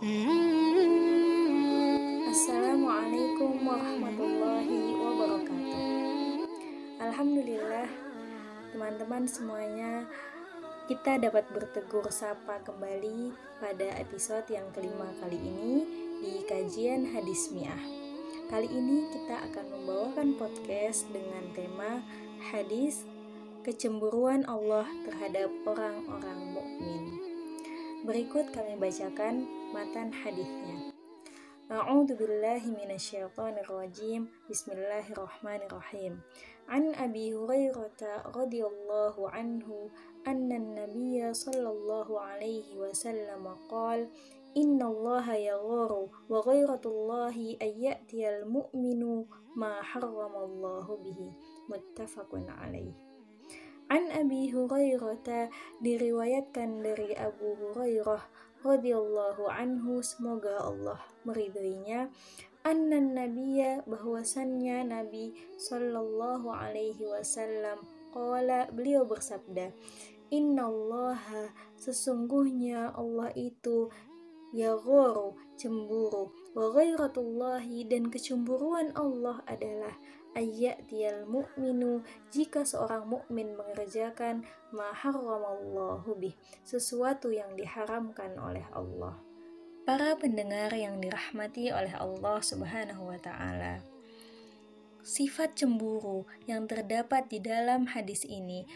Assalamualaikum warahmatullahi wabarakatuh. Alhamdulillah, teman-teman semuanya, kita dapat bertegur sapa kembali pada episode yang kelima kali ini di kajian hadis mi'ah. Kali ini kita akan membawakan podcast dengan tema hadis kecemburuan Allah terhadap orang-orang mukmin. Berikut kami bacakan matan hadisnya. A'udzu billahi minasyaitonir rajim. Bismillahirrahmanirrahim. An Abi Hurairah radhiyallahu anhu anna an-nabiy sallallahu alaihi wasallam qala Inna Allah yagharu wa ghairatullahi ay ya'tiyal mu'minu ma harramallahu bihi muttafaqun alaih An Abi Hurairah diriwayatkan dari Abu Hurairah radhiyallahu anhu semoga Allah meridhoinya annan nabiyya bahwasannya Nabi sallallahu alaihi wasallam qala beliau bersabda Innallaha sesungguhnya Allah itu ya cemburu wa ghairatullahi dan kecemburuan Allah adalah ayyatiyal mu'minu jika seorang mukmin mengerjakan ma harramallahu bih sesuatu yang diharamkan oleh Allah. Para pendengar yang dirahmati oleh Allah Subhanahu wa taala. Sifat cemburu yang terdapat di dalam hadis ini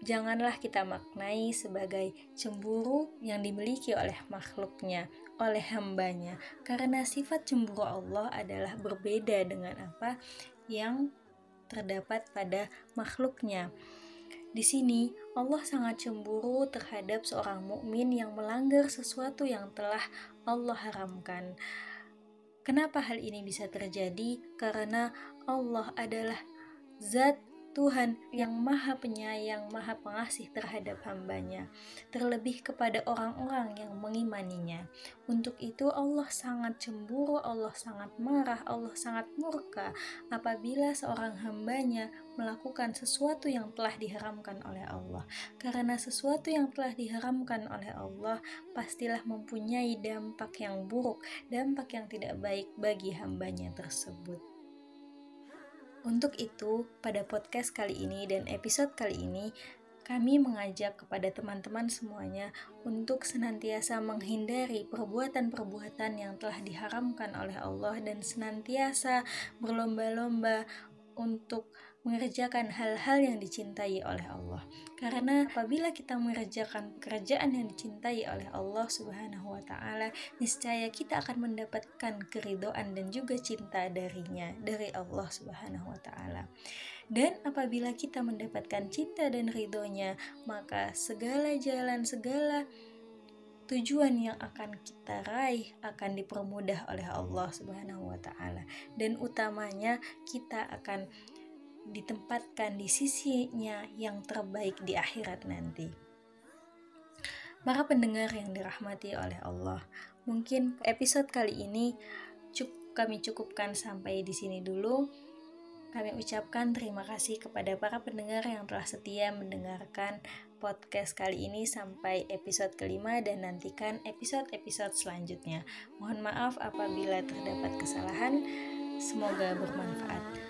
janganlah kita maknai sebagai cemburu yang dimiliki oleh makhluknya, oleh hambanya karena sifat cemburu Allah adalah berbeda dengan apa yang terdapat pada makhluknya. Di sini Allah sangat cemburu terhadap seorang mukmin yang melanggar sesuatu yang telah Allah haramkan. Kenapa hal ini bisa terjadi? Karena Allah adalah zat Tuhan yang maha penyayang, maha pengasih terhadap hambanya, terlebih kepada orang-orang yang mengimaninya. Untuk itu Allah sangat cemburu, Allah sangat marah, Allah sangat murka apabila seorang hambanya melakukan sesuatu yang telah diharamkan oleh Allah. Karena sesuatu yang telah diharamkan oleh Allah pastilah mempunyai dampak yang buruk, dampak yang tidak baik bagi hambanya tersebut. Untuk itu, pada podcast kali ini dan episode kali ini, kami mengajak kepada teman-teman semuanya untuk senantiasa menghindari perbuatan-perbuatan yang telah diharamkan oleh Allah dan senantiasa berlomba-lomba untuk mengerjakan hal-hal yang dicintai oleh Allah. Karena apabila kita mengerjakan pekerjaan yang dicintai oleh Allah Subhanahu wa taala, niscaya kita akan mendapatkan keridoan dan juga cinta darinya, dari Allah Subhanahu wa taala. Dan apabila kita mendapatkan cinta dan ridhonya, maka segala jalan, segala tujuan yang akan kita raih akan dipermudah oleh Allah Subhanahu wa taala dan utamanya kita akan ditempatkan di sisinya yang terbaik di akhirat nanti. Para pendengar yang dirahmati oleh Allah, mungkin episode kali ini cukup kami cukupkan sampai di sini dulu. Kami ucapkan terima kasih kepada para pendengar yang telah setia mendengarkan podcast kali ini sampai episode kelima dan nantikan episode-episode selanjutnya. Mohon maaf apabila terdapat kesalahan. Semoga bermanfaat.